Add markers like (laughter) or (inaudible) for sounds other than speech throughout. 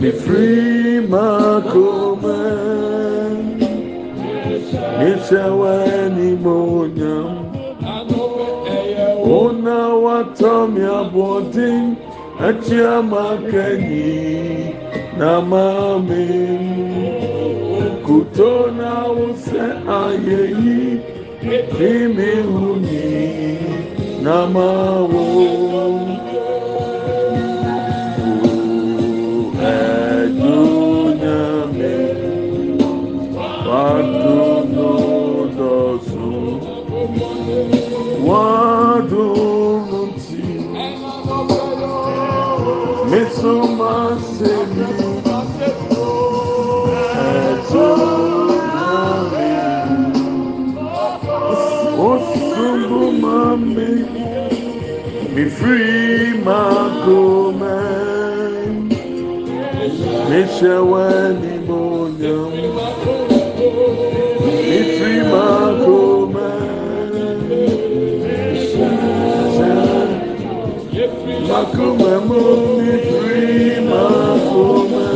be free, my God. Mame mifiri makome misewenimonyam ona watamiabodin aciamakenyi namami kutona wuse ayeyi imihuni namawo edunyame wadunuti misumasemi osubumami mifiri makome makome mu mifiri makome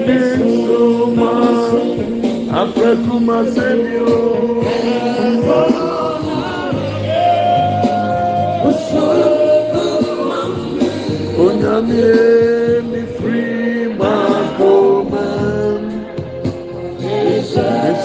anopaiisoma aprekumasemio onyamie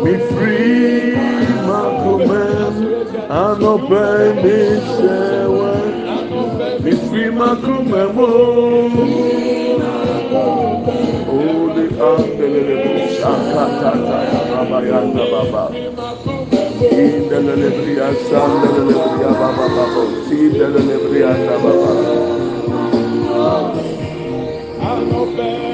misewenimonyam mifri makome anope misewe mifiri makumemo oli andelelebo shakatata rabayanda baba. Indelelebria sandelelebria baba baba. Sindelelebrianda baba. Ejunami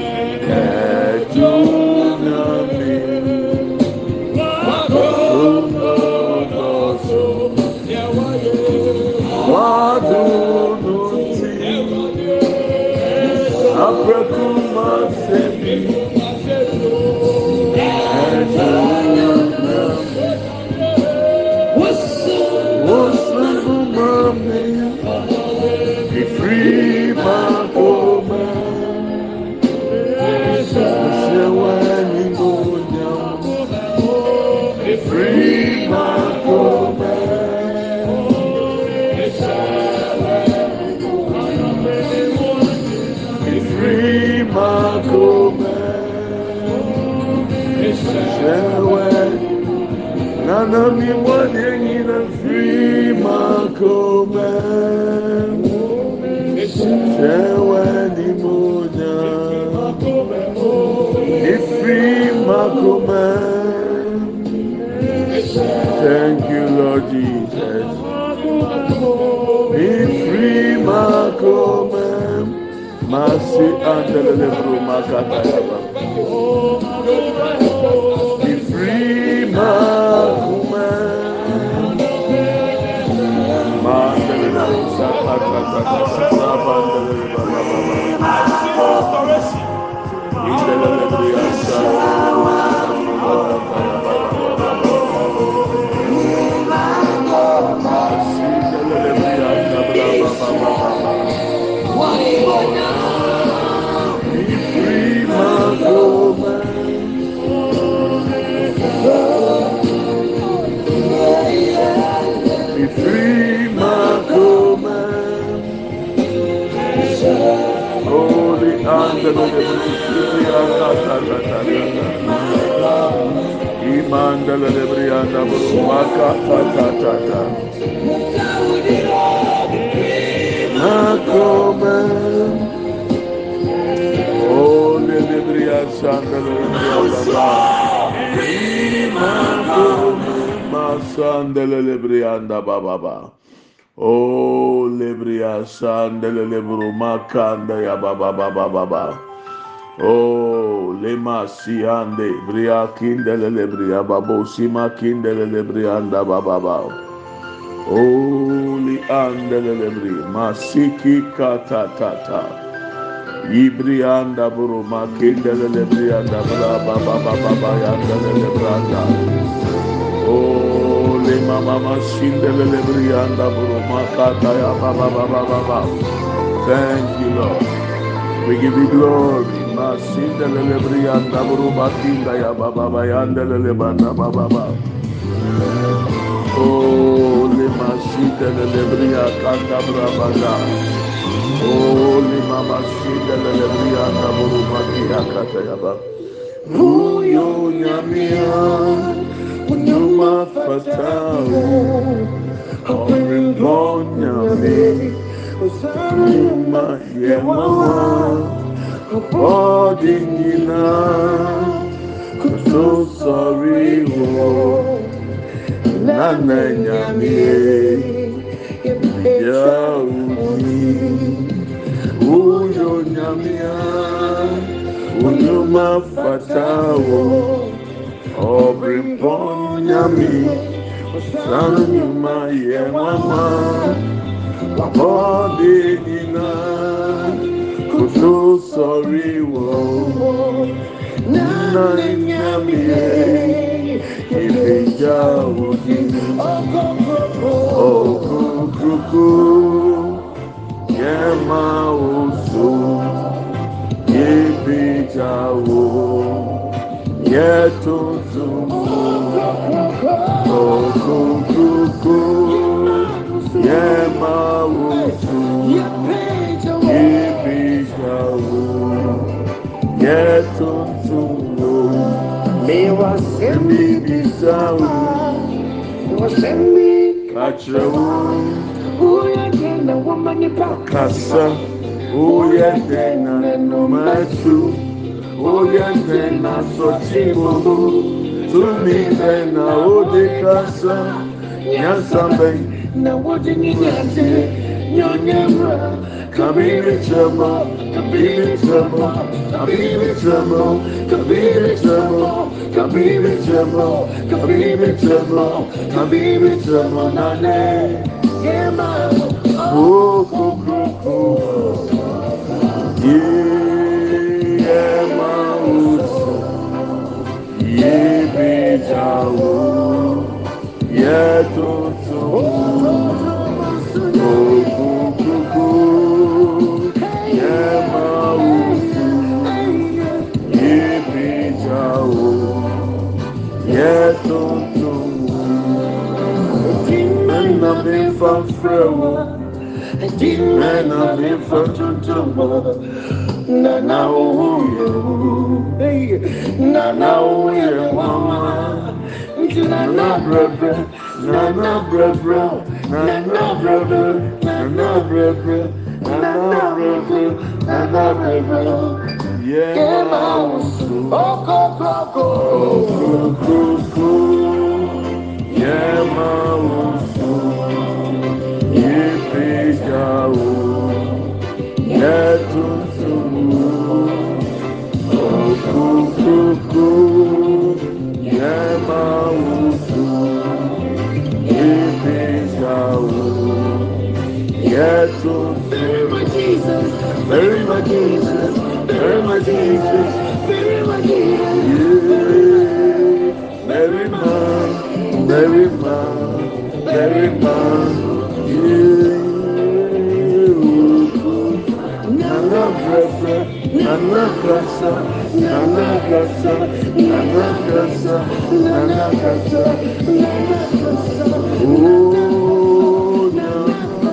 aprekumasemi wosubumami nanami wanyengina fri makoma sewenimonyam ifri makoma thank you lord jesus. Ifri makoma masi andelelebro makatayaba ifri makoma Restoration. Imandelebrianda Burumaka Tata Nakome Oh Nelebria Sandelebrianda Masandelebrianda Baba Oh Lebria Sandelebru Makanda ya Baba Baba Baba Oh, lema siande bria kindele bria babo sima kindele brianda bababa. Oh, li andele bri masiki kata tata. Ibrianda buru makindele brianda bra baba baba baba. Oh, le mama masindele brianda buru makata ya baba baba baba. Thank you, Lord. We give you glory. Masinda lele brianda buru bakinda ya baba bayanda lele banda baba Oh le masinda lele bria kanda brabanda Oh le mama sinda lele brianda buru bakia kata ya baba Uyo nyamia Unyuma fatao Orimbo nyame Unyuma yewawa ọdị nyina so sorry wo nana nyame ya uyi uyo nyamia unyuma fatawo ọbìrìpọ nyami sanyuma yẹ mama ọdị nyina. Wo na nyamie ìfẹjà òdì òkùnkùnkù yẹ máa oṣù ìfẹjà wo yẹ tuntun yẹ máa oṣù yɛtontowo mewasɛmi bisa wo wo dɛn na wɔma nipa kasa atu woyɛ dɛn na sɔkye bobo tumi bɛn na wode kasa nyansa bɛn na wode ne nyade nyonyamra kabiri kyerɛmɔ kabiri kyerɛmɔ kabiri kyerɛmɔ kabiri kyerɛmɔ kabiri kyerɛmɔ kabiri kyerɛmɔ kabiri kyerɛmɔ nane. Yɛma kokokoko yema yawo yẹ tuntun ogun gbogbo yẹ máa wù ibi yawo yẹ tuntun ẹnà mi fa fẹ́ wọ ẹnà mi fa tuntun wọ. Nana yẹ nana yẹ mama. Nana brẹbrẹ nana brẹbrẹ nana brẹbrẹ nana brẹbrẹ nana brẹbrẹ nana brẹbrẹ yẹ máa wò sùn òkùnkùnkù yẹ máa wò sùn yẹ yẹ máa wò sùn yẹ fẹjà wò yẹ tuntun. Very much Jesus, very much Jesus, yeah. Very man, very man, very man, yeah. Nana brebre, nana grasa, nana kasa, nana kasa, nana kasa, nana kasa. Oh, nana,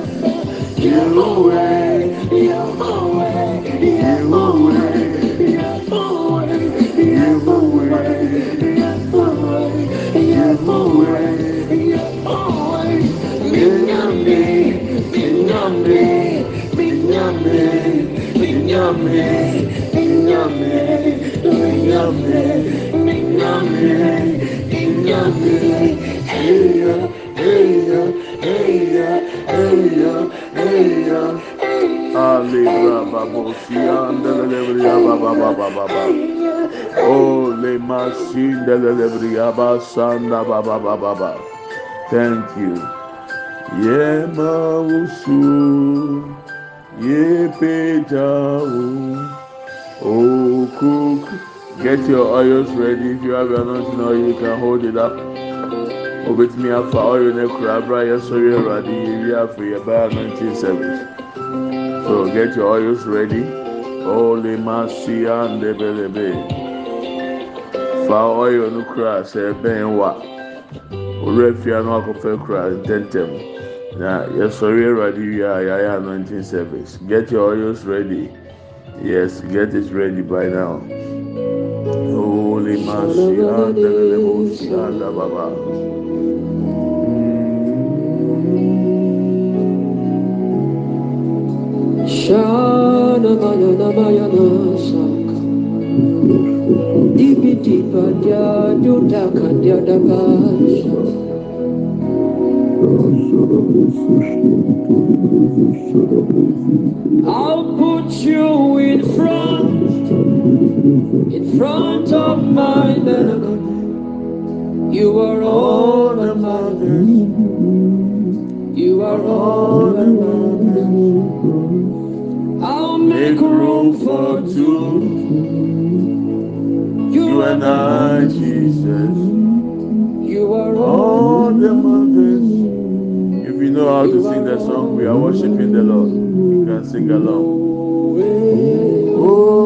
you're away, you're away, you're away, you're away, you're away, you're away, you're away, you're away. Minyambe, minyambe, minyambe, minyambe. Thank you. Ye mausu ye pejao. Oh cook. Get your oils ready. If you have your anointing oil, you can hold it up. Obetumi afa oil ne kura abra yɛ sɔrɔ ɛwurade yɛ wi afɔ yɛ baa anointing service. So get your oils ready. Holy Masia and Debelebe. Fa oil no kura sɛ ɛbɛn wa. Owurɛ fia no akɔfɛ kura ntɛntɛm. Na yɛsɔre Awurade wie a yɛayɛ anointing service. Get your oils ready. Yes, get it ready by now. Holy Masia and Debelebe and Baba. Shana Mayana Mayana Saka Dipi Dipa Dia Dudaka Dia Dabasha I'll put you in front, in front of my melody. You are all the mothers. You are all the mothers. I'll make room for two. You and I, Jesus. You are all the mothers. Know how to sing the song, we are worshiping the Lord. You can sing along. Oh, oh, oh.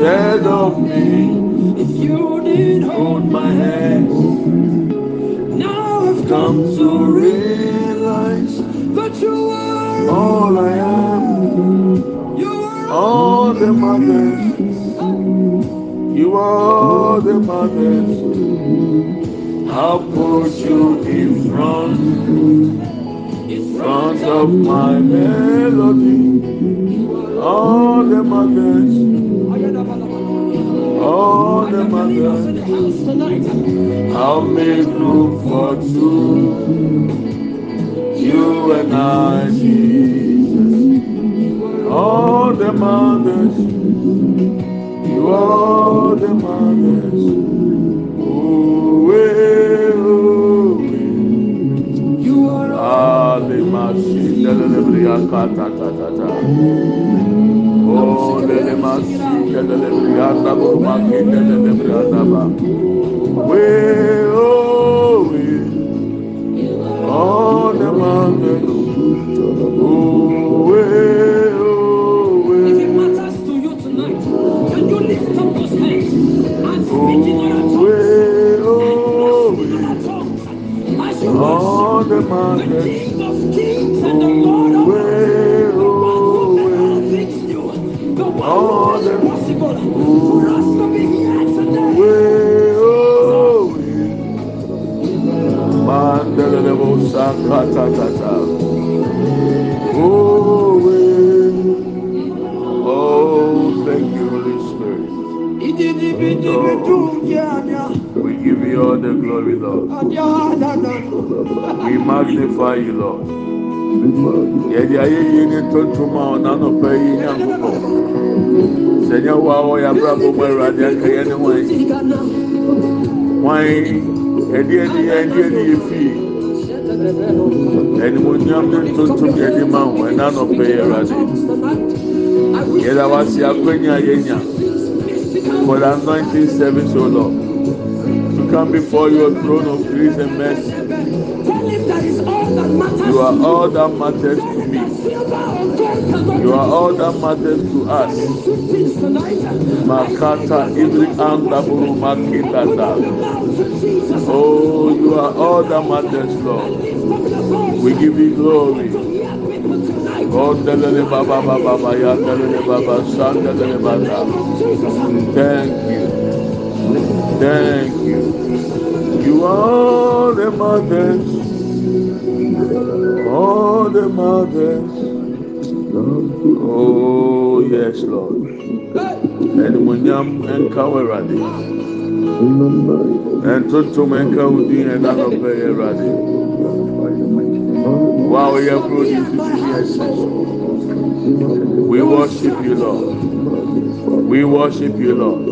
Said of me, if you didn't hold my hand? Now I've come to realize that you are all I am. you are All the mothers, you are the mothers. I'll put you in front, in front of my melody. All the mothers, all the mothers. I'll make room for two. You and I, Jesus. All the mothers, you are all the mothers. Oh, eh, oh, eh. You are Ale masi kata ta. Oh, lele masi brianda buruma kinde brianda ba. We oh we on the mountain. Oh we oh If it matters to you tonight, can you lift up those hands and speak in other Oh we oh we. other tongues as you On the mountain. Today. we oh. Oh. Oh thank you Holy Spirit. We give you all the glory Lord. We magnify you Lord. Sɛ nyɛ wo a wɔyɛ abrabɔ mu Awurade aka yɛ ne hwan. Hwan ɛde ɛde yɛ ɛde ɛde yɛ fie. Animonyam ne ntontom yɛde ma wo ɛna nɔpɛ yi Awurade. Yɛda wase akwanya yɛnya for the anointing service o Lord. To come before your throne of grace and mercy. You are all that matters to me. You are all that matters to us. Makata ibri anda buru makitata. Oh, you are all that matters, Lord. We give you glory. to hear people tonight. Oh, delele baba baba baba ya baba san delele baba. Thank you. Thank you. You are the mothers. All the mothers. Oh, yes, Lord. Animonyam nka wo Awurade. Ntontom nka wo din ɛna nɔpɛ yɛ Awurade. Wo a woyɛ kuro di sisi ni ɛsi so. We worship you, Lord. We worship you, Lord.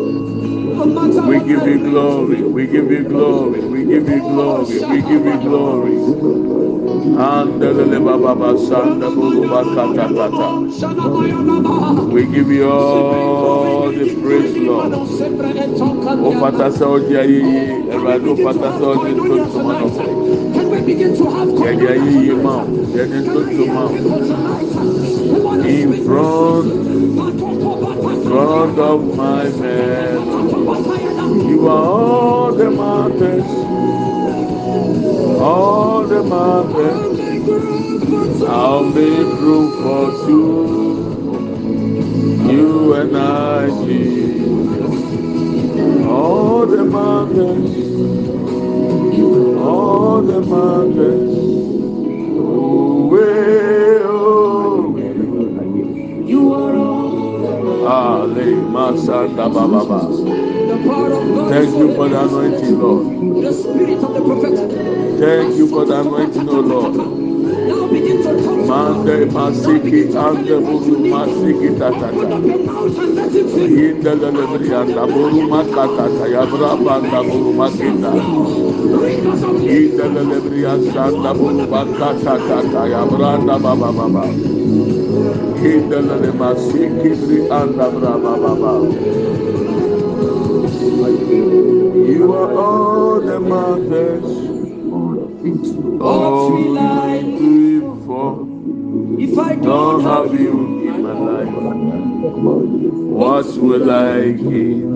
We give you glory. We give you glory. We give you glory. We give you glory. Andelele baba basanda bulu bakata kata. We give you all the praise, Lord. O fata sɛ ɔdi ayeye, ɛwurade o fata sɛ ɔdi ntontoma nɔfɛ. Can we begin to have Yɛdi ayeye ma o, yɛdi ntontoma o. In front, front of my man, you are all the mountains, all the mountains. I'll make room for two, you and I, Jesus. All the mountains, all the mountains. Oh, way, oh. You are all Ah, masanda the power of God. Thank you for the anointing, Lord. The spirit of the prophet. Thank you for the anointing, O Lord. Mande masiki ande buru masiki tatata. Yinda lele brianda buru makatata ya brabanda buru makinda. Yinda lele brianda buru makatata ya branda baba baba. Yinda lele masiki brianda braba baba. You are all the mountains. To for. If I Don't have you in my life. What will I give?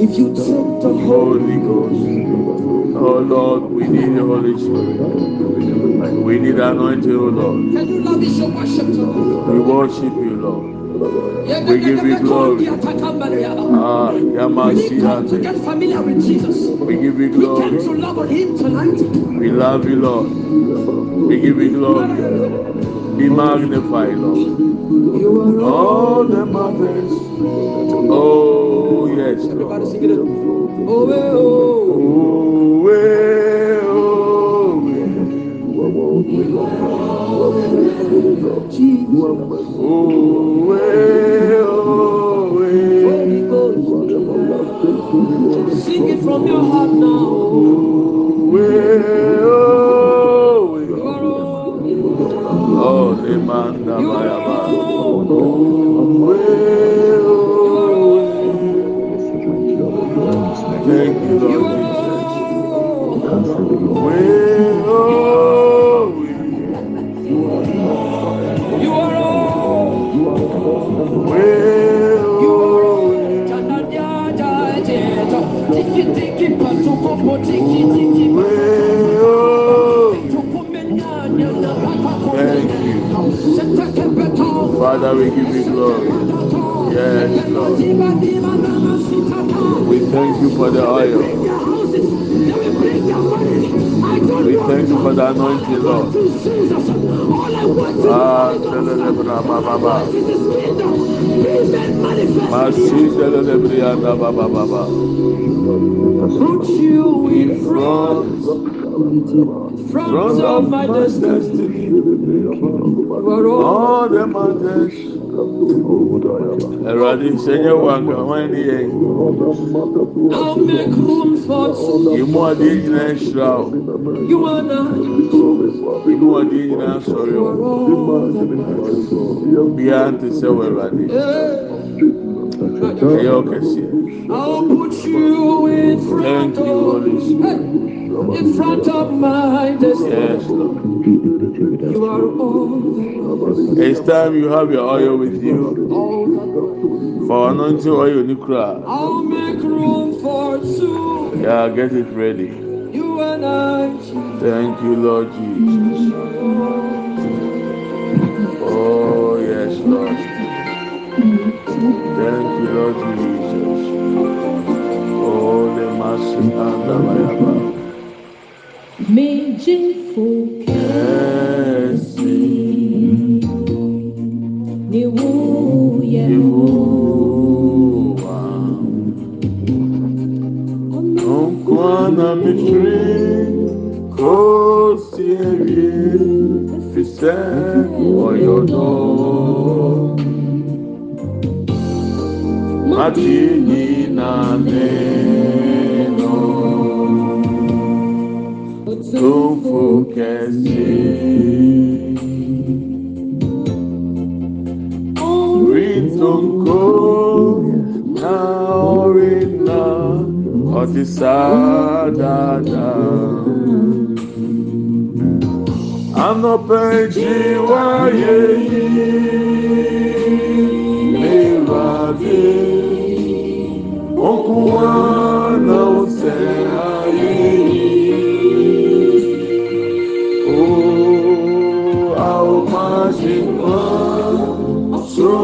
if you take the Holy Ghost. Oh Lord, we need the Holy Spirit. We need anointing, oh Lord. can you lavish your worship to God? We worship you, Lord. We give you glory. Ah, We Yamasi to get familiar with Jesus. We give you We came to glory. love on Him tonight. We love you, Lord. We give you glory. Be magnified, Lord. You are all. The mountains. Oh, yes, Lord. Oh, oh. Oh, Sing it from your heart now. You glory. Yes, Lord. We thank you for the oil. We thank you for the anointing, Lord. Ah, telelebra baba Masi telelebra baba baba. Put you in front, front of my destiny. all the mountains. Ẹ̀rọ̀dì sẹ́yìn wà nga wọ́n ní yẹn. Ìmú ọdí nyina ṣíra o. Ìmú ọdí nyina sọ̀rọ̀ o. Bíyà ti sẹ́ wọ ẹ̀rọ̀dì. Ẹ̀yẹ ọ̀kẹ́sì. Thank you, Holy Spirit. In front of my destiny. Yes, Lord. You are all. It's time you have your oil with you. All that matters. For anointing oil ní kura. I'll make room for two. Yeah, get it ready. You and I. Thank you, Lord Jesus. Oh, yes, Lord. Thank you, Lord Jesus. Oh, the mercy and the Meaningful currency. New Yehoah. Onkwana Mishri. Kosieri. Fisek Oyono. Matini Name. Tumfo kẹsì. Ritonko na orina ọtí sáadàdà. Anọpẹ jí wáyé yìí lérade. Okun wa na ọsẹ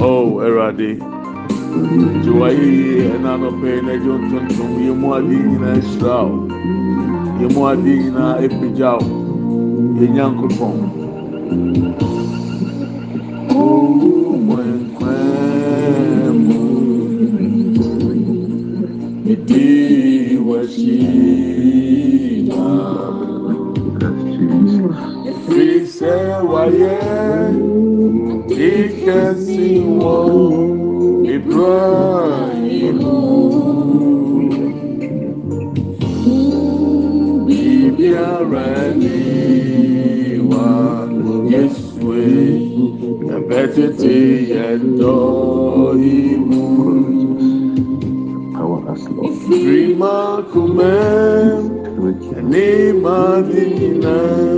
Oh, Eradi. Jùwà yìí ẹ̀nà ànọ̀pẹ̀ ẹ̀nẹ́jọ́ tuntun yẹ mú adé nyinaa ẹ̀ṣirà o. Yẹ mú adé nyinaa ẹ̀pẹ̀já o. Yẹ nyà nkùpọ̀. Fise waye ikesi wo Ibrahim bibiara ni wa Yesue ebetete yẹdọ imu Rima kumem ni madina midawasi Anọpẹ̀jì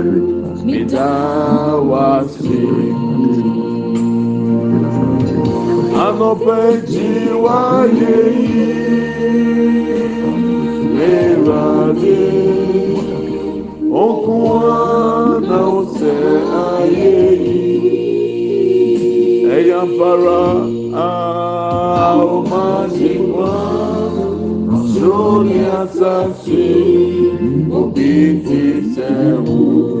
wáyé yìí lérade. Okun wa na ọsẹ ayé yìí. Ẹ̀yà mpara a ó máa ṣe wá. Sórí àtàṣe òbí ti sẹ́wọ̀n.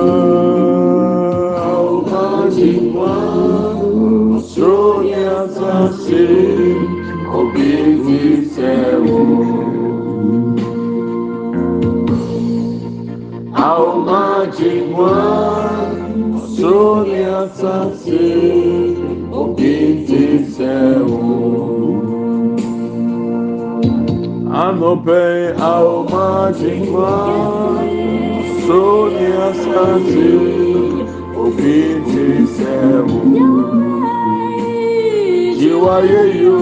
Anope àwọn máa jí wọ́n sórí asase obi ti sẹ wo. Jiwaye yo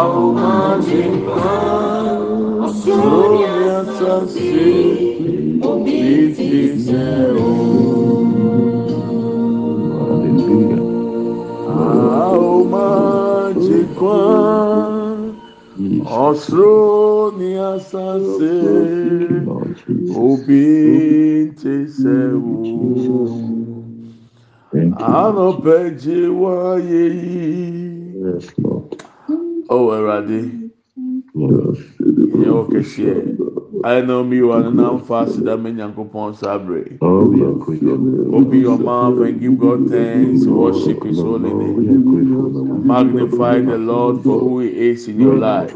àwọn máa jí wọ́n sórí asase obi ti sẹ wo. Àwọn máa jí wọ́n ɔsoro ni asase. Obi nti sɛ wo anɔpɛ gye wáyé yìí ɔwɔ ɛwurade yɛ ɔkɛseɛ. Yes. ìyẹn wọ́n kẹ̀síẹ̀. Ayé náà mi wà nínú ànfààsì dá mi nyànkó pọ́n sábẹ̀. Oh, we are grateful. Open your mouth and give God thanks, worship His holy We name. are grateful. Magnify the Lord for who He is in your life.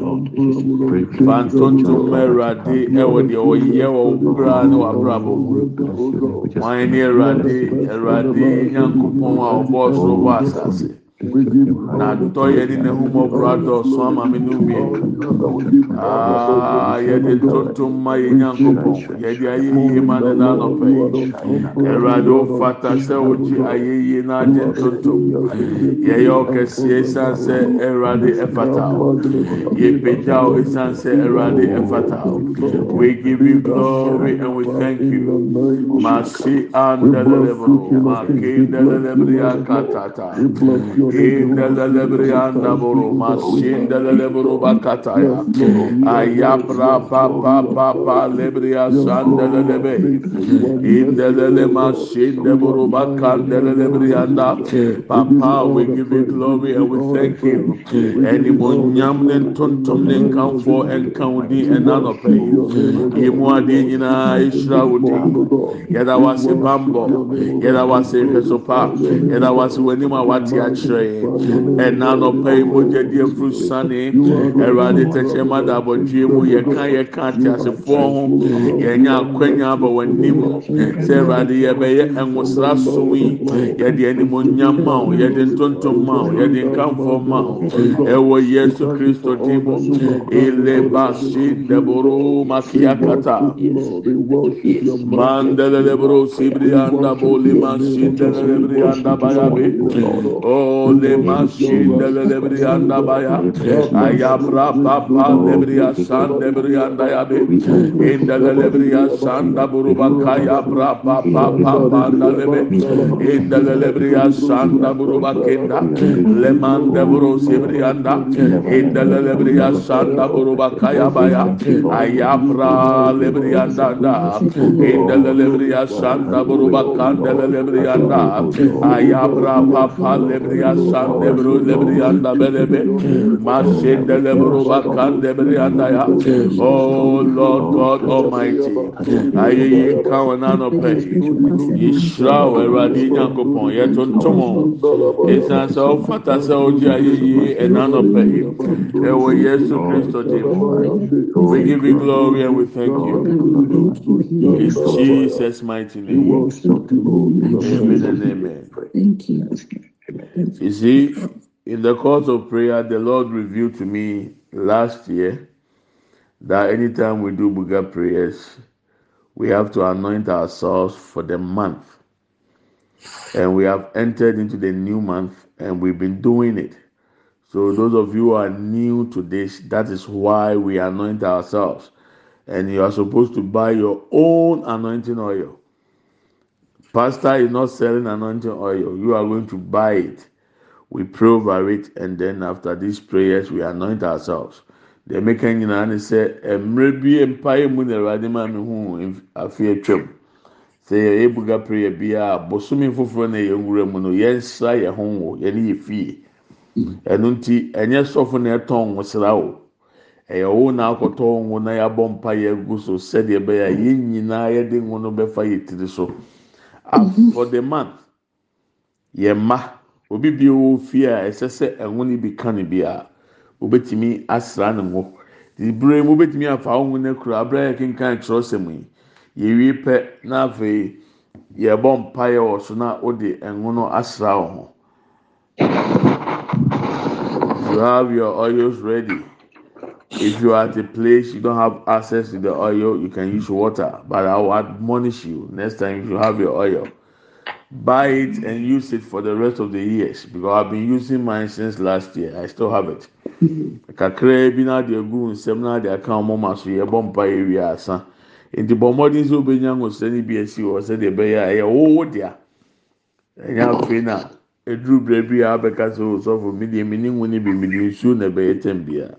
Fantontum Ẹ̀rọ̀adé ẹ̀wọ̀ deɛ ɔyɛ wɔ wúra ne wà brabɔ. Wọ́n ní Ẹ̀rọ̀adé Ẹ̀rọ̀adé nyànkó pọ́n a ọ̀bọ̀ ọ̀soro bọ̀ àsàsì. Na yɛ n'ahumɔborɔ adɔɔso ama mi. Aa ma yɛ ma ne ofata sɛ ɔkɛseɛ esan sɛ ɛfata o. O esan sɛ ɛfata o. We give you glory and we thank you. Masi andelelebro, maki ndelelebri akatata. Indelelebri andaboro, masi ndelelebro bakataya. Ayabra pa pa pa pa lebri asandelelebe. Indelele masi ndeboro bakandelelebri anda. Papa, we give you glory and we thank you. Ẹni mo nyam ne ntontom ne nkanfo nkanwodi ẹnanọpẹ yi. Yemu adi nyinaa ehyira wo din. Yɛda wase bambɔ, yɛda wase hwɛsopa, yɛda wase w'anim a wate akyerɛ yɛn. Ɛna nɔpɛ yi mogya di afuru sane, Awurade tɛkyɛ ma da abɔdwe mu yɛka yɛka ate asefoɔ ho, yɛnya akwanya aba w'anim sɛ Awurade yɛbɛyɛ ɛnwosra som yi, yɛde animonyam ma wo, yɛde ntontom ma wo, yɛde nkamfo ma wo. Ɛwɔ Yesu Kristo din mu, elebasi ndeboro makiakata. Mandele bro sibrianda boli masindele brianda baya be. Oh le masindele brianda baya. Ayabra papa lebria sande brianda ya be. Indele lebria sanda buruba kaya bra papa papa lebe. Indele lebria sanda buruba kenda. Le mande bro sibrianda. Indele lebria sanda buruba kaya baya. Ayabra lebrianda da. Indelelebria santa buruba kandelelebrianda ayabra papa lebria santa buru lebrianda belebe masendele buruba kandebrianda ya oh lord god almighty ayeyi kawana no pe yishra weradi nyankopon yetontomo esan sɛ ɔfata sɛ ɔgye ayeyi ɛna no pe ɛwɔ yesu kristo we give you glory and we thank you in Jesus' mighty name. Amen and amen. Thank you. You see, in the course of prayer, the Lord revealed to me last year that anytime we do Buga prayers, we have to anoint ourselves for the month. And we have entered into the new month and we've been doing it. So, those of you who are new to this, that is why we anoint ourselves. And you are supposed to buy your own anointing oil. Pastor is not selling anointing oil. You are going to buy it. We pray over it, and then after these prayers, we anoint ourselves. Deɛ meka nyinaa ne sɛ mmerɛ bi mpaeɛ mu na awurade maa me hu afei atwam sɛ yɛyɛ buga prayer biara bosome foforɔ na yɛn wura mu no yɛnsra yɛn ho ngo yɛne yɛ fie ɛno nti ɛnyɛ sɔfo na ɛtɔn nwosra o ɛyɛ wo na akɔtɔ ngo na yɛabɔ mpa yɛ gu so sɛdeɛ ɛbɛyɛ a yɛn nyinaa yɛde ngo no bɛfa yɛ tiri so. Ah for the month yɛn mma. Obi bi wɔ fie a ɛsɛ sɛ ɛho no bi ka ne bi a obetumi asra ne ho ibire mu obetumi afa ɔho no kura abira yɛ kenkan kyerɛwsɛm yi yɛwie pɛ na afei yɛbɔ mpaeɛ wɔ so na ɔde ɛho no asra wɔn you have your oils ready. If you are at a place you don't have access to the oil, you can use water. But I will admonish you next time if you have your oil, buy it and use it for the rest of the years because I've been using mine since last year. I still have it. kakra bi na de egu nsɛm na de aka wɔn ma so yɛ mpa yɛ asa nti bɔ mmɔden sɛ obenya ngosira bi esi wɔ sɛ de ɛbɛyɛ a ɛyɛ wɔwɔ dea ɛnyɛ afei na eduru bere bi a abɛka so sɔfo mi deɛ mi ngu ni bi mi de nsuo na ɛbɛyɛ tɛm bia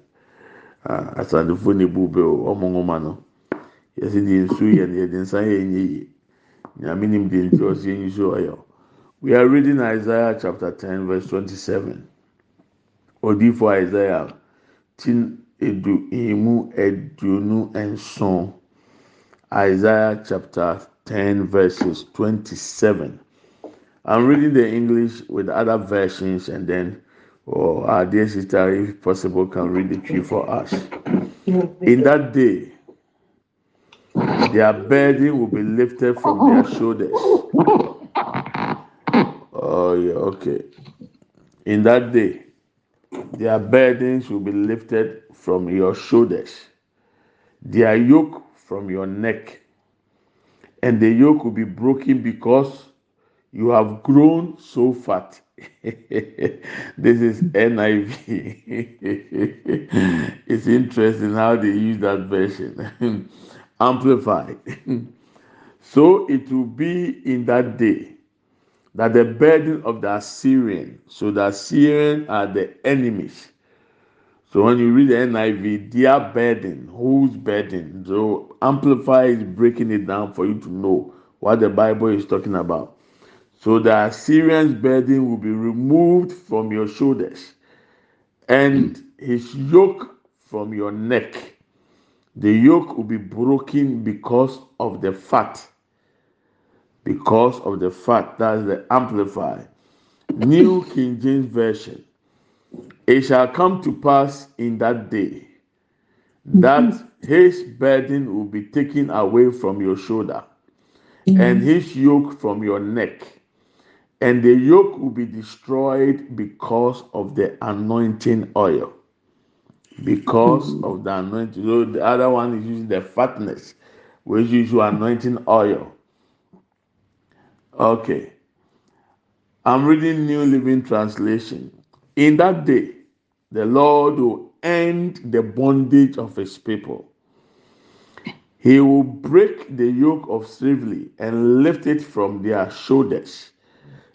Ah, o ɔmo nwoma no. Yɛsi nsuo yɛ no nsa yɛ nye yie nyame nim nti ɔsi yɛ nsuo ɔyɛ we are reading isaiah chapter ten verse twenty-seven. Odiifo isaiah tin edu emu eduonu nson isaiah chapter ten verses twenty-seven. I'm reading the English with other versions and then oh, our dear sister, if possible, can read the Twi for us. In that day, their burden will be lifted from their shoulders. Oh, yeah, okay. In that day, their burdens will be lifted from your shoulders, their yoke from your neck, and the yoke will be broken because you have grown so fat. (laughs) this is NIV. (laughs) it's interesting how they use that version. (laughs) Amplified. so it will be in that day that the burden of the Assyrian, so the Assyrian are the enemies. So when you read the NIV, their burden, whose burden? So Amplify is breaking it down for you to know what the Bible is talking about. So the Assyrian's burden will be removed from your shoulders and his yoke from your neck. The yoke will be broken because of the fat. Because of the fat. That's the Amplify. New King James Version. It shall come to pass in that day that his burden will be taken away from your shoulder and his yoke from your neck and the yoke will be destroyed because of the anointing oil. Because hmm. of the anointing. So the other one is using the fatness, which is your anointing oil. Okay. I'm reading New Living Translation. In that day, the Lord will end the bondage of his people. He will break the yoke of slavery and lift it from their shoulders.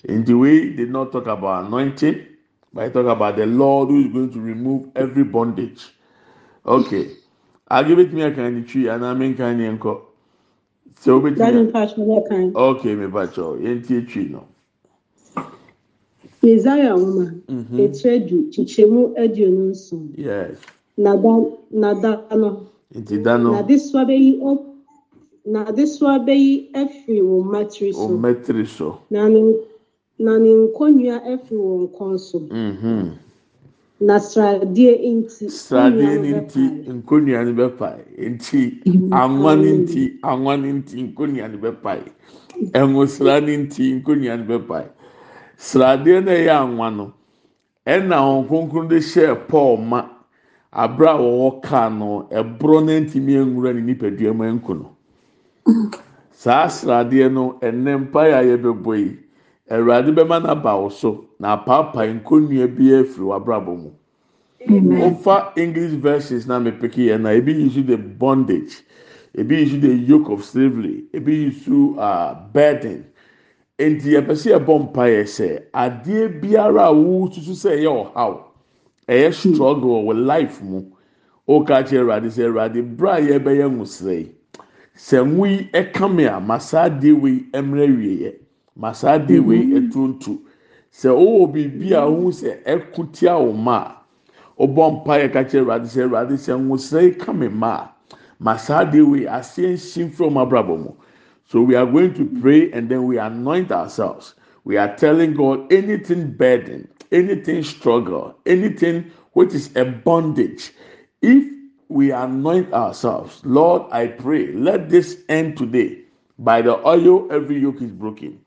In the way, did not talk about anointing, but I talk about the Lord who is going to remove every bondage. Okay. I'll give it me a kind of tree and I mean kind of uncle. So with Daddy me. Pastor Wakan. Okay, me bacho. Yenti tree no. Yesaia nwoma Mhm. etire du kyekyɛmu aduonu nson. Yes. Nada nada no Nti da no n'adesoa bɛyi ɔ n'adesoa bɛyi afiri wɔn mmatiri so metri so. na ne na ne nkonnwa afiri wɔn kɔn so Mhm. na sradeɛ nti Sradeɛ no nti nkonnwa no bɛpae. Nti anwa no nti anwa no nti nkonnwa no bɛpae. Ɛnwosra no nti nkonnwa no bɛpae. Sradeɛ no ɛyɛ anwa no ɛna wɔn kronkron de hyɛɛ Paul ma abere a wɔwɔ kaa no ɛborɔ no ntumi nwura ne nipadua mu nko no. saa sradeɛ no ɛnɛ mpaeɛ a yɛbɛbɔ yi awurade bɛma n'aba wo so na apaapae nkonnua bi afiri w'abrabɔ mu. Wofa english versions na mepeke yɛ na ebi use the bondage ebi use the yoke of slavery ebi use uh, burden. Nti yɛpɛ sɛ yɛbɔ mpaeɛ sɛ adeɛ biara a wosusu sɛ ɛyɛ ɔhaw ɛyɛ struggle wɔ life mu ɔka kyerɛ awurade sɛ awurade bere a yɛbɛyɛ nwosrɛ yi sɛ nwo yi ɛka me a ma saa adeɛ wei mmerɛ wieɛ ma saa adeɛ wei mm-hmm. ɛtuntu sɛ ɔwɔ biribi a ɔhu sɛ ɛko tia wo ma a ɔbɔ mpaeɛ ka kyerɛ awurade sɛ awurade sɛ nwosrɛ yi ka ma a ma saa adeɛ wei aseɛ nhyim from abrabɔ mu so we are going to pray and then we anoint ourselves we are telling God anything burden, anything struggle, anything which is a bondage. If we anoint ourselves, Lord, I pray, let this end today. By the oil, every yoke is broken.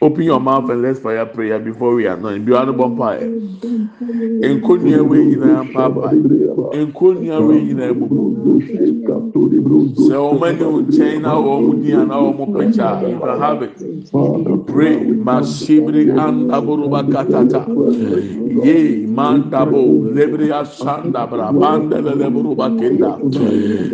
Open your mouth and let's fire prayer before we anoint. Be on the bonfire. Nkonia wei nyinaa mpaapa. Nkonia wei nyinaa bubu. Sɛ wɔn ani wo nkyɛn na wɔn di ana wɔn pɛkyɛ you can oh, oh, oh, have it. Pray. Masibri andaburuba katata. Ye mandabo lebre asanda bra bandele leburuba kenda.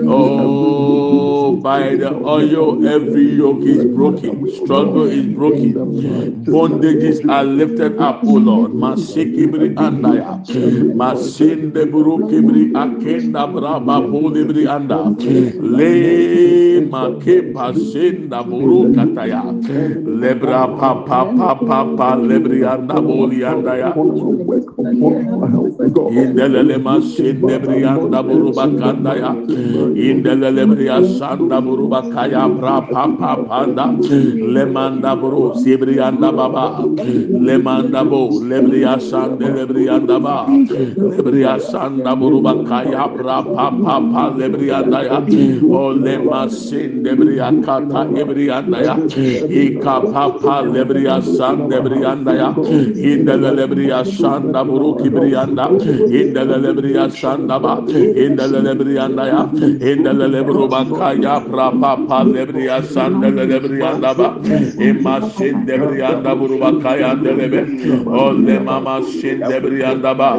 Oh, by the oil, every yoke is broken. Struggle is broken. Bondages are lifted up, O Lord. Masikibri andaya. Masinde burukibri akenda braba bolibri anda. Le make pasinda burukataya. Lebra pa pa pa pa pa lebri anda boli andaya. Indelele masinde bri anda kandaya. Indelele bri asanda buruba kaya bra pa pa panda. Lemanda buru sibri anda baba. Lemanda bo lebri asande lebri anda ba. Lebri asanda buruba kaya bra pa pa pa lebri anda ya. O lema sinde bri akata ebri anda ya. Ika pa pa lebri asande bri anda ya. Indelele bri asanda buru kibri anda. Indelele bri asanda ba. Indelele bri anda ya. Indelele buruba kaya bra pa pa lebri asande lebri anda ba. Ima sinde bri anda buruba kaya delebe. Ole mama sinde bri anda ba.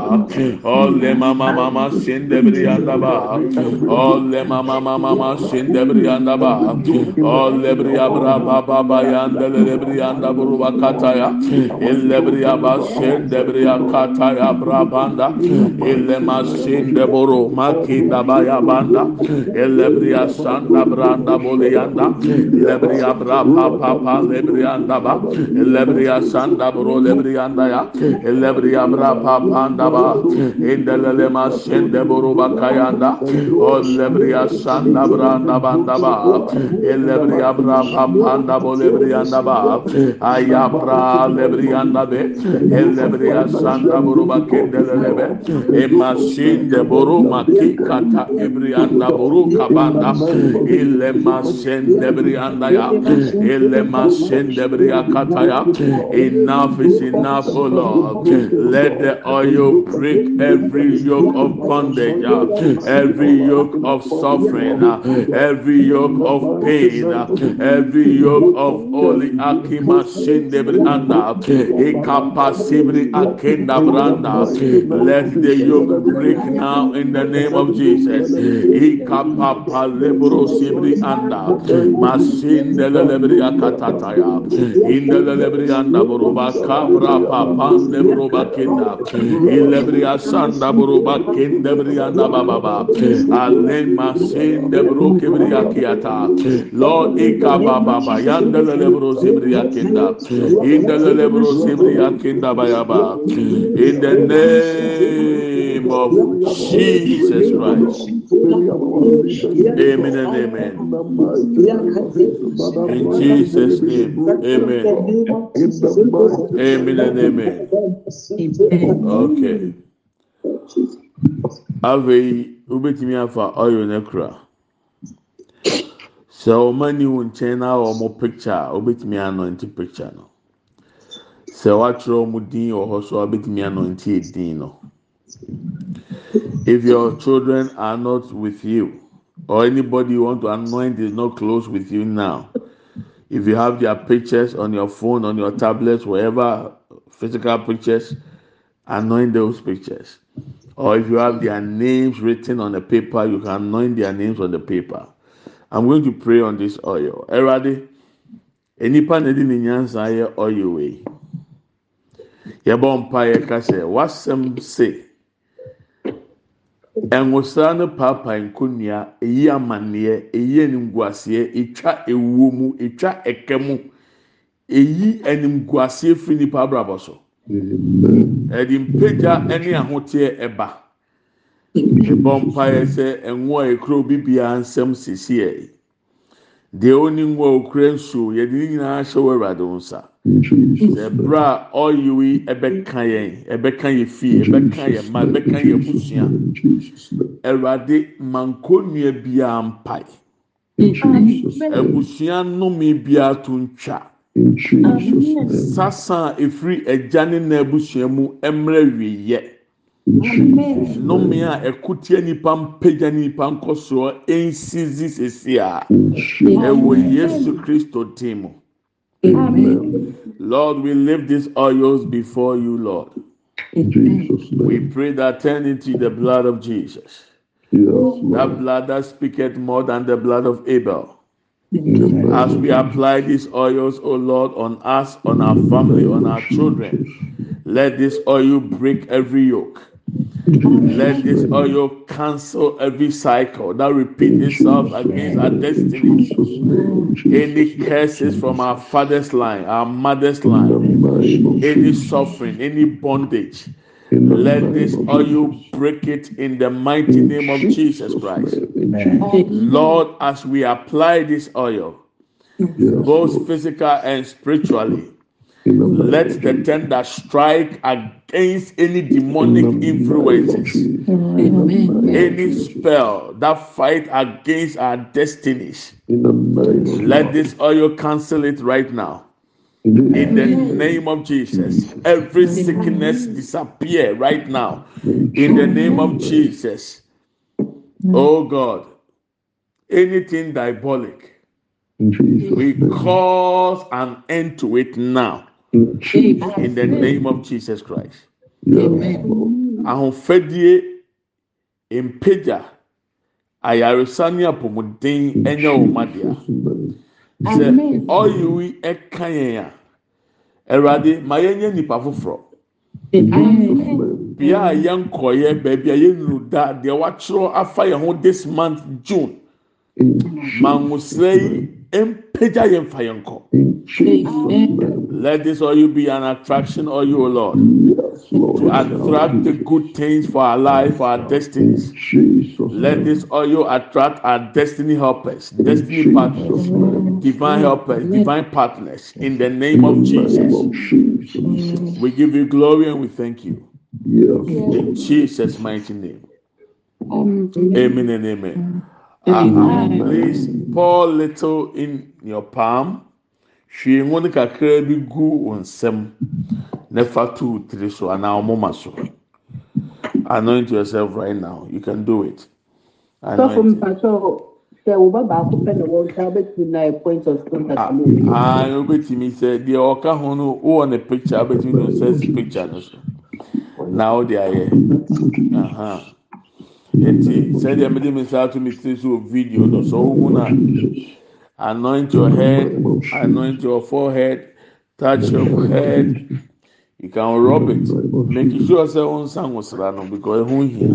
Ole mama mama sinde bri anda ba. Ole mama mama mama sinde bri anda ba. Ole bri abra ba ba ba yandele bri anda buruba kataya. Elle bri aba sinde bri akataya bra banda. Elle masinde buru makinda baya banda. Elle bri asanda branda boliyanda. Elle bri abra pa pa pa lebri anda ba. Elle bri asanda buru lebri anda ya. Elle bri abra pa pa anda ba. Indele masinde buru bakayanda. Ole bri asanda branda banda ba. Elle bri abra pa pa anda bo lebri anda ba. Ayabra lebri anda be. Elle bri asanda buru bakendele lebe. Emasinde buru maki kata ebri anda buru kabanda. Ile masende bri anda ya. Ile masende bri akata ya. Enough is enough, O Lord. Let the oil break every yoke of bondage, every yoke of suffering, every yoke of pain, every yoke of holy akima shindebri anda, ikapasibri akenda branda. Let the yoke break now in the name of Jesus. Ikapapa lebro sibri anda, masindelebri akatataya, indelebri anda buruba kabra papan lebruba kinda, ilebri asanda buruba kindebri anda bababa, alen masin debru kibri akiata. Lord ikababa yandelebro sibri akinda, indelebro sibri akinda bayaba. In the name of Jesus Christ. Amen and amen. In Jesus' name, amen. Amen and amen. Okay. Afei, wobɛtumi afa ɔyɛ no kura. Sɛ ɔma ni wo nkyɛn na ɔmo picture a, wobɛtumi anɔnte picture no. Sɛ wakyerɛ ɔmo din wɔ hɔ so a, wobɛtumi anɔnte din no. If your children are not with you, or anybody you want to anoint is not close with you now, if you have their pictures on your phone, on your tablets, wherever physical pictures, anoint those pictures. Or if you have their names written on the paper, you can anoint their names on the paper. I'm going to pray on this oil. Erade, enipa na di ne nyansa ayɛ oil wei. Yɛbɔ mpa yɛ kasɛ, wasɛm se. Ɛnwosra no paapaa nkonnwa, eyi amanneɛ, eyi animguaseɛ, etwa ewuo mu, etwa ɛkɛ mu, eyi animguaseɛ firi nipa abrabɔ so. Ɛde mpagya ɛne ahoteɛ ɛba. Ɛbɔ mpa yɛ sɛ ɛnwo a ekura obi biara nsɛm sisi yɛ. Deɛ oni ngo a okura nsuo, yɛde ne nyinaa hyɛ wɔ Awurade nsa. Ɛbrɛ a ɔyɛ yi ɛbɛka yɛn ɛbɛka yɛ fie ɛbɛka yɛ ma ɛbɛka yɛ busua ɛwurade mankonnua biara mpae abusua nnome biara to ntwa sasa a efiri agya ne na abusua mu mmerɛ wieyɛ nnome a ɛkotia nipa mpagya nipa nkɔsoɔ nsizi sisi a ɛwɔ yesu kristo dim mu. Lord, we lift these oils before you, Lord. We pray that turn into the blood of Jesus. Yes, That blood that speaketh more than the blood of Abel. As we apply these oils, O Lord, on us, on our family, on our children, let this oil break every yoke. Let this oil cancel every cycle that repeats itself against our destiny. Any curses from our father's line, our mother's line, any suffering, any bondage. Let this oil break it in the mighty name of Jesus Christ. Lord, as we apply this oil, both physical and spiritually, let the tender strike against any demonic influences, any spell that fight against our destinies. Let this oil cancel it right now. In the name of Jesus, every sickness disappear right now. In the name of Jesus, oh God, anything diabolic, we cause an end to it now. In the name of Jesus Christ. ahofadie mpagya ayaresa ne apɔmuden ɛnyɛ wɔn ma dea sɛ ɔyɛ yi ɛka yɛn a awurade ma yɛn nyɛ nipa foforɔ bea a yɛn kɔyɛ baabi a yɛn nuru da deɛ wakyerɛ afa yɛn ho this month june. Ma nwosira yi mpagya yɛn fa yɛn kɔ let this oil be an attraction oil o lord to attract the good things for our life for our destinies. Let this oil attract our destiny helpers destiny partners divine helpers divine partners in the name of jesus. we give you glory and we thank you. In jesus mighty name. Amen. And amen. Uh, please pour little in your palm. Hwie ngo ne kakra bi gu wɔn nsam na fa tu tiri so anaa wɔn moma so. Anoint yourself right now. You can do it. Anoint. mpàtọ sẹ wò bá baako pẹ na wọn nsa bẹtumi na point of contact ah, lórí. aa obetumi ah, sɛ deɛ ɔka ho no wowɔ ne picture obetumi de ɔsɛ si picture no so. Na ayɛ nti sɛdeɛ mede me saa to me tiri so wɔ video no so wohu no a anoint your head anoint your forehead touch your head you can rub it. Make sure sɛ o nsa nwosra no because ho hia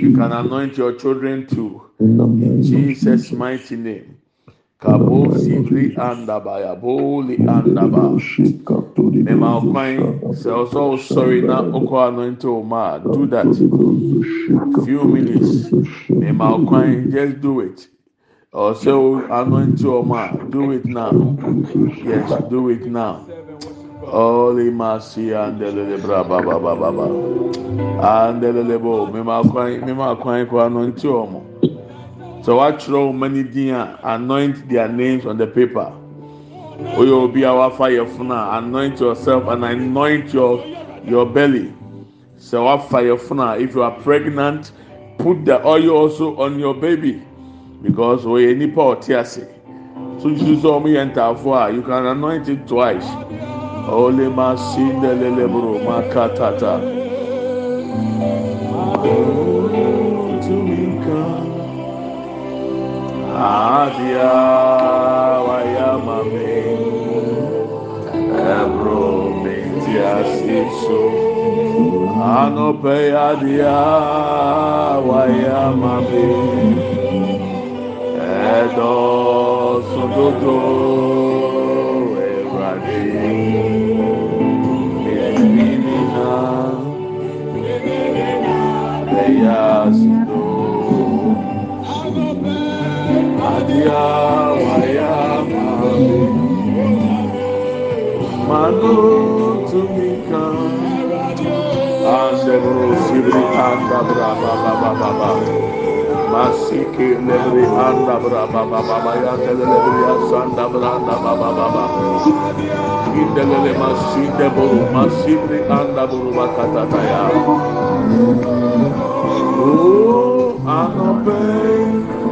you can anoint your children too. In jesus mighty name. Kabo sibri andabaya boli andaba. Mema okwan say also sorry na oko anoint o ma do that. Few minutes. Mema okwan just do it. Or so anoint your ma. Do it now. Yes, do it now. Holy mercy and the bra ba ba ba ba ba. And the bo mema kwan mema kwan ko anoint your So what throw many din anoint their names on the paper. Oyo obi a wafa yefuna anoint yourself and anoint your your belly. So wafa yefuna if you are pregnant put the oil also on your baby because oye nipa ɔte ase. You sɛ ɔmo yɛ ntaafo a you can anoint it twice. Holy mercy the lele bro makatata. Oh, Abia wayama me Ebro mintia siso Anope adia wayama me Edo sododo Sibri anda berapa baba baba masih ke lebri anda berapa baba baya tele lebri anda beranda baba baba kita lele masih deburu masih beri anda berubah kata saya Oh, I'll be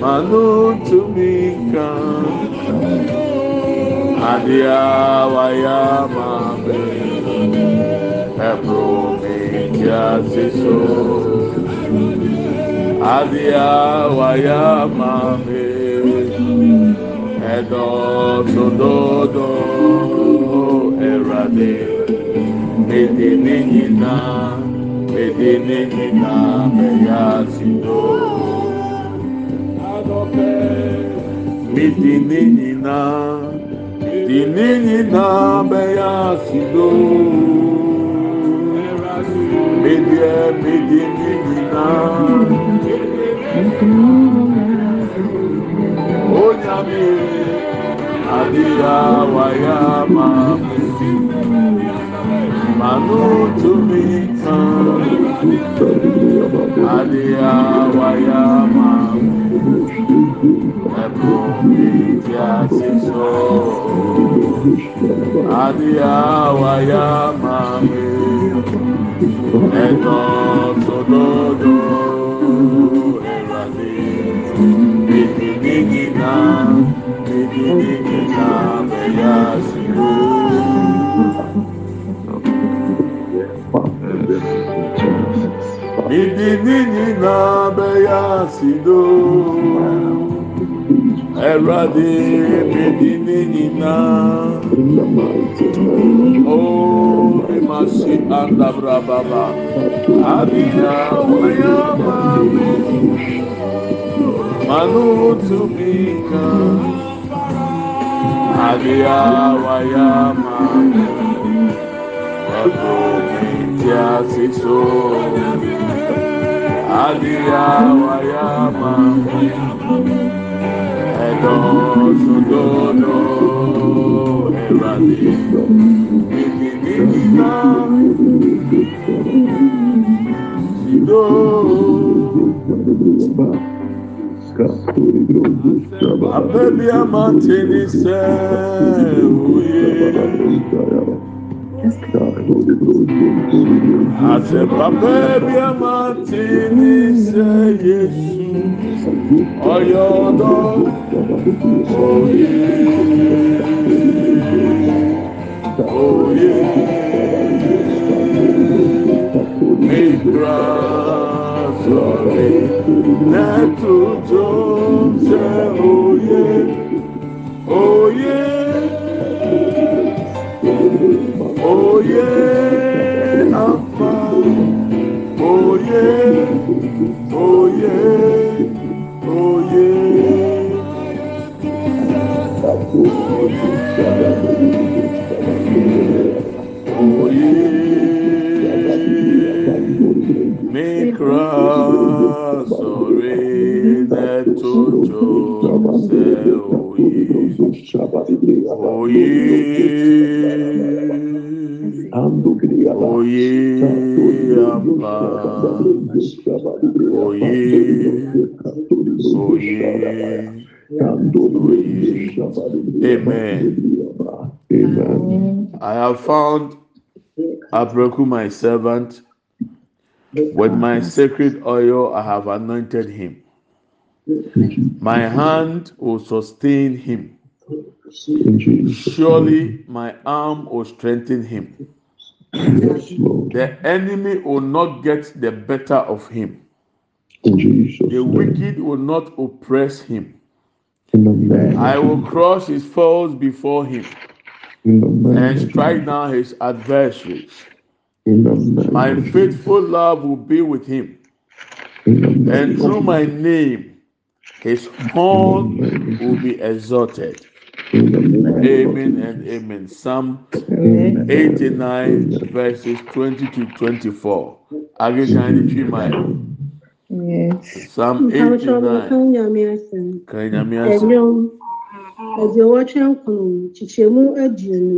Manu tumika Adia waya mame Ebro me kia siso. Adia waya mame Edo sododo Erade. Medini nyina Medini nyina Meya sido Medini nyina Medini nyina Meya sido Medie Medini nyina Onyame Adia waya mame Manu tumika Adia waya mame Ebro mitia siso Adia waya mame Edo sododo Erade Bidinigina Bidinigina Beya siro Midini nyina bẹya sido ẹrọadé midini nyina o ma si andabra waya mami manu tumi kan adiya waya mami ẹbùn mi tí a sì so. Adia wayama Edo sudodo Eradi Nina Sido Abebi amantini se Uye Ase papa bi amantini se Yesu Oyodo Oye Oye Mikra Sorry Netu Jom se Oye Oye Oye Alpha Oye Oye Oye. Oye. Mikra Sorry Netu Jom se Oye Oye Oye Ampa Oye Oye Amen. I have found Abreku my servant. With my sacred oil I have anointed him. My hand will sustain him. Surely my arm will strengthen him. The enemy will not get the better of him. The wicked will not oppress him. I will crush his foes before him and strike down his adversaries. In name My faithful love will be with him, In name and through my name, his horn will be exalted. Amen and amen. Psalm 89 verses 20 to 24. Agakani Chimai. Yes. Psalm 89. Kanyamiasa. Aduowɔtwe nkron kyikyɛmu aduonu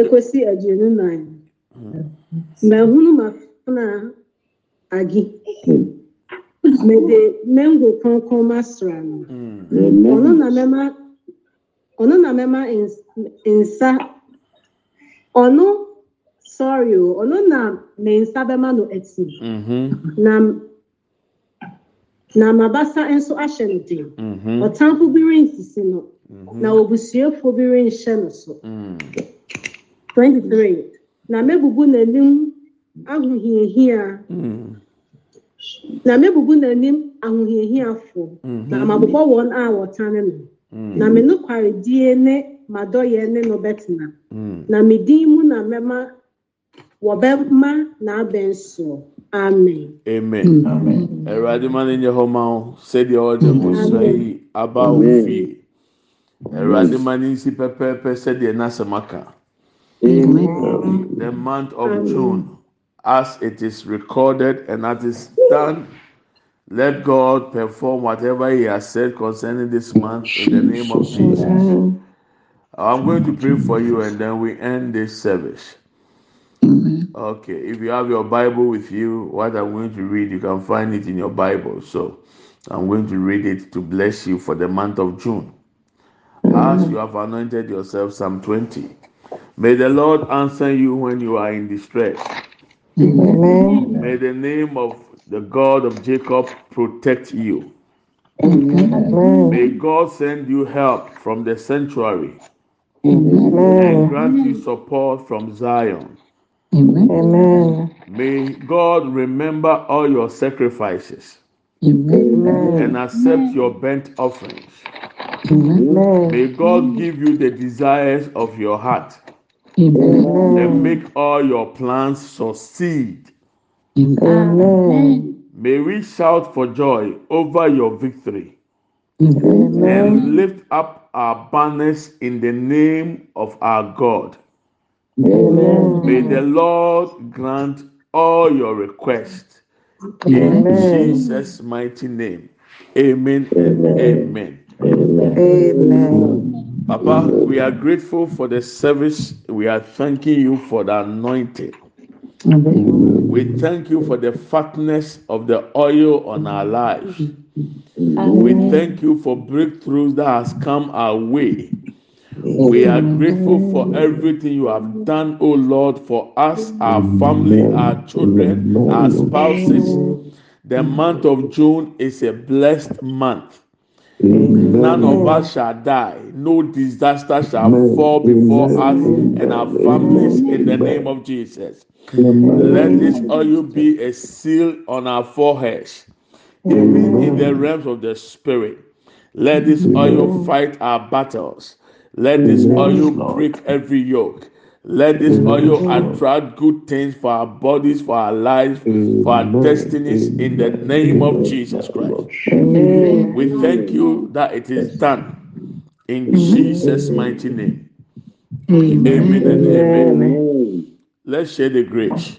ekosi aduonu nan mm-hmm. mahunu mafuna agi mm-hmm. mede mango kronkron masra no mm. mm-hmm. ɔno na mɛma ɔno na mɛma ns- nsa ɔno sorry o ɔno na me nsa bɛma no ati mhm, na na mabasa nso ahyɛ no den mhm, ɔtamfo bi rensisi no. Mhm, na obusuafo bi renhyɛ no so. Mm. 23 na mebubu n'anim ahohiahia. Mm, na mebubu n'anim ahohiahiafo na mhm, mabobɔ wɔn a wɔtane no. mm, na me nokwaredie ne m'adɔyɛ ne no bɛtena mm. na me din mu na mɛma wɔbɛma n'abɛnsoɔ amen. Amen. Awurade ma no nyɛ hɔ ma wo sɛdeɛ ɔde bosra yi aba wo fie. Awurade ma no nsi pɛpɛɛpɛ sɛdeɛ n'asɛm aka. The month of June, as it is recorded and as it is done, let God perform whatever He has said concerning this month in the name of Jesus. I'm going to pray for you and then we end this service. Okay, if you have your Bible with you, what I'm going to read, you can find it in your Bible. So I'm going to read it to bless you for the month of June. As you have anointed yourself, Psalm 20. May the Lord answer you when you are in distress. Amen. May the name of the God of Jacob protect you. May God send you help from the sanctuary and grant you support from Zion. Amen. May God remember all your sacrifices and accept your burnt offerings. May God give you the desires of your heart and make all your plans succeed. May we shout for joy over your victory and lift up our banners in the name of our God. Amen. May the Lord grant all your requests in Jesus' mighty name. Amen and amen. Papa, we are grateful for the service. We are thanking you for the anointing. We thank you for the fatness of the oil on our lives. We thank you for breakthroughs that has come our way. We are grateful for everything you have done, oh Lord, for us, our family, our children, our spouses. The month of June is a blessed month. None of us shall die. No disaster shall fall before us and our families in the name of Jesus. Let this oil be a seal on our foreheads, even in the realms of the spirit. Let this oil fight our battles. Let this oil break every yoke. Let this oil attract good things for our bodies, for our lives, for our destinies in the name of Jesus Christ. We thank you that it is done in Jesus' mighty name. Amen and amen. Let's share the grace.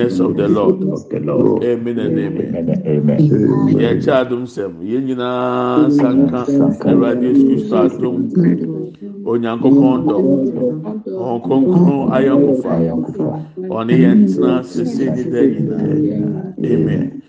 of the Lord. Oh, amen and amen. yɛkyɛ adom sɛm yɛn nyinaa sanka awurade yesu kristo adom onyankopɔn dɔ ɔn kronkron ayɔnkofa ɔne yɛn tena sese ne da nyinaa amen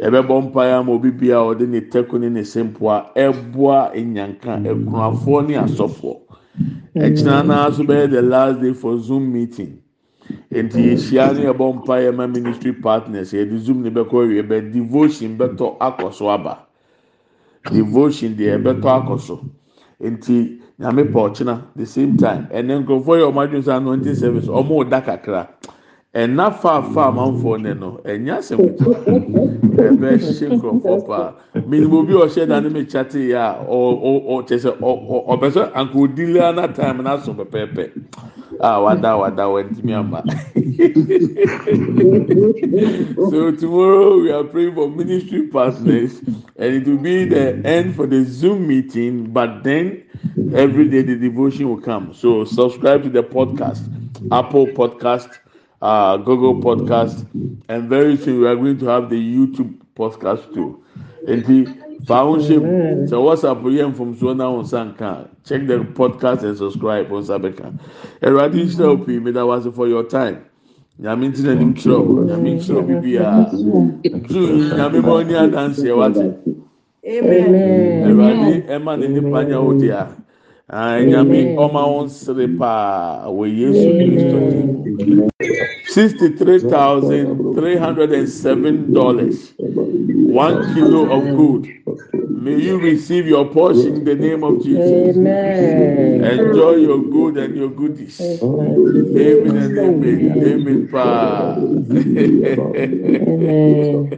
yɛbɛbɔ mpaeɛ ama obi bia a ɔde ne tɛko ne ne sempoa ɛboa nyanka akunafoɔ ne asɔfoɔ. Ɛkyina naa so bɛyɛ the last day for zoom meeting. Nti yɛhyia ne yɛbɔ mpaeɛ ma ministry partners. Yɛde zoom ne bɛkɔ awie bɛ devotion bɛtɔ akɔ so aba. Devotion deɛ ɛbɛtɔ akɔ so. Nti nyame pa ɔkyena the same time. Ɛnɛ nkurɔfoɔ yɛ ɔmo adwene sɛ anointing service ɔmo da kakra ɛna faafa amanfoɔ ne no ɛnya asɛm ɛbɛ hyɛ nkurɔfoɔ paa minimu obi a ɔhyɛ dan mi kyate yɛ a ɔ ɔ ɔ kyɛ sɛ ɔbɛ sɛ anka odi ana time na so pɛpɛɛpɛ. A wada wada wɔntumi ama. (laughs) So tomorrow we are praying for ministry partners and it will be the end for the zoom meeting but then every day the devotion will come. So subscribe to the podcast apple podcast uh, Google Podcast, and very soon we are going to have the YouTube podcast too. And the foundation, so what's up for you from so on Sanka? Check the podcast and subscribe on Sabeka. And right in show, me that was for your time. nyame nti na nim kyerɛ o nyame nkyerɛ bibi a juu nyame ma ɔni adansi ɛwɔ ate awurade ɛma ne nipa nya o di a nyame ɔma wɔn sere paa. Wɔ yesu kristo di $63,307. One kilo of good. May you receive your portion in the name of Jesus. Amen. Enjoy your good and your goodies. Amen and amen. Amen. Pa. Amen.